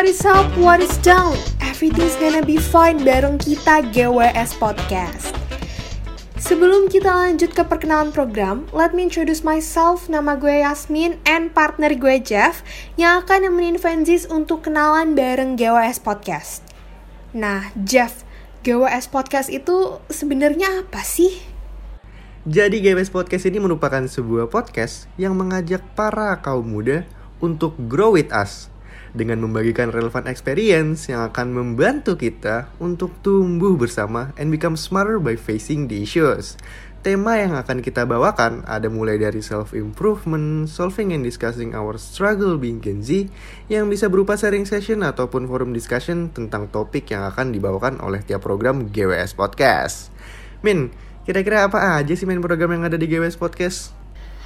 what is up, what is down? Everything's gonna be fine bareng kita GWS Podcast. Sebelum kita lanjut ke perkenalan program, let me introduce myself. Nama gue Yasmin and partner gue Jeff yang akan nemenin Fenzis untuk kenalan bareng GWS Podcast. Nah, Jeff, GWS Podcast itu sebenarnya apa sih? Jadi GWS Podcast ini merupakan sebuah podcast yang mengajak para kaum muda untuk grow with us dengan membagikan relevan experience yang akan membantu kita untuk tumbuh bersama and become smarter by facing the issues. Tema yang akan kita bawakan ada mulai dari self-improvement, solving and discussing our struggle being Gen Z, yang bisa berupa sharing session ataupun forum discussion tentang topik yang akan dibawakan oleh tiap program GWS Podcast. Min, kira-kira apa aja sih main program yang ada di GWS Podcast?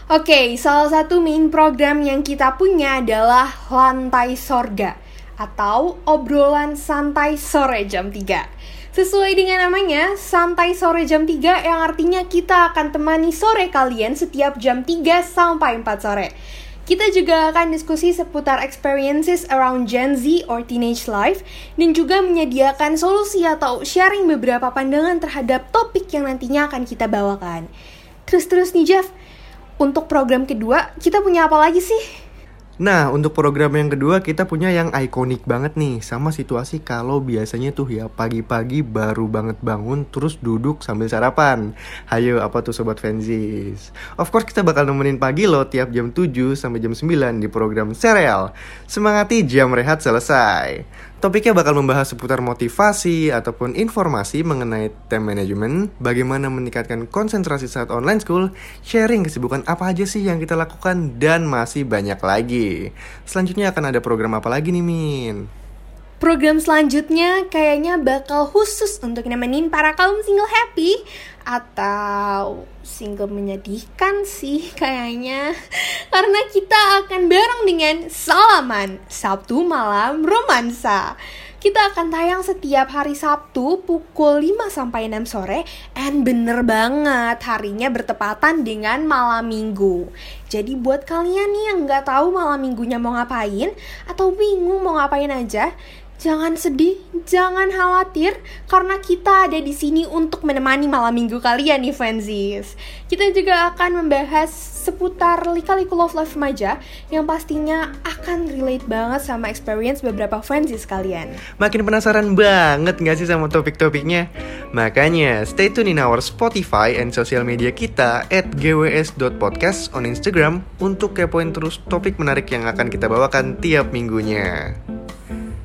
Oke, salah satu main program yang kita punya adalah Lantai Sorga atau obrolan santai sore jam 3. Sesuai dengan namanya, santai sore jam 3 yang artinya kita akan temani sore kalian setiap jam 3 sampai 4 sore. Kita juga akan diskusi seputar experiences around Gen Z or teenage life dan juga menyediakan solusi atau sharing beberapa pandangan terhadap topik yang nantinya akan kita bawakan. Terus-terus nih Jeff, untuk program kedua, kita punya apa lagi sih? Nah, untuk program yang kedua kita punya yang ikonik banget nih Sama situasi kalau biasanya tuh ya pagi-pagi baru banget bangun terus duduk sambil sarapan Hayo, apa tuh Sobat Fenzis? Of course kita bakal nemenin pagi loh tiap jam 7 sampai jam 9 di program Serial Semangati jam rehat selesai Topiknya bakal membahas seputar motivasi ataupun informasi mengenai time management, bagaimana meningkatkan konsentrasi saat online school, sharing kesibukan apa aja sih yang kita lakukan, dan masih banyak lagi. Selanjutnya akan ada program apa lagi nih, Min? Program selanjutnya kayaknya bakal khusus untuk nemenin para kaum single happy atau single menyedihkan sih kayaknya. Karena kita akan bareng dengan Salaman Sabtu malam romansa. Kita akan tayang setiap hari Sabtu pukul 5 sampai 6 sore. And bener banget harinya bertepatan dengan malam minggu. Jadi buat kalian nih yang nggak tahu malam minggunya mau ngapain atau bingung mau ngapain aja Jangan sedih, jangan khawatir, karena kita ada di sini untuk menemani malam minggu kalian nih, Fansies. Kita juga akan membahas seputar lika-liku love life remaja yang pastinya akan relate banget sama experience beberapa Fansies kalian. Makin penasaran banget gak sih sama topik-topiknya? Makanya, stay tune in our Spotify and social media kita at gws.podcast on Instagram untuk kepoin terus topik menarik yang akan kita bawakan tiap minggunya.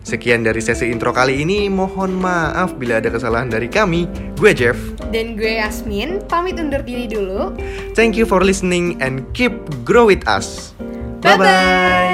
Sekian dari sesi intro kali ini, mohon maaf bila ada kesalahan dari kami. Gue Jeff. Dan gue Yasmin, pamit undur diri dulu. Thank you for listening and keep grow with us. Bye-bye.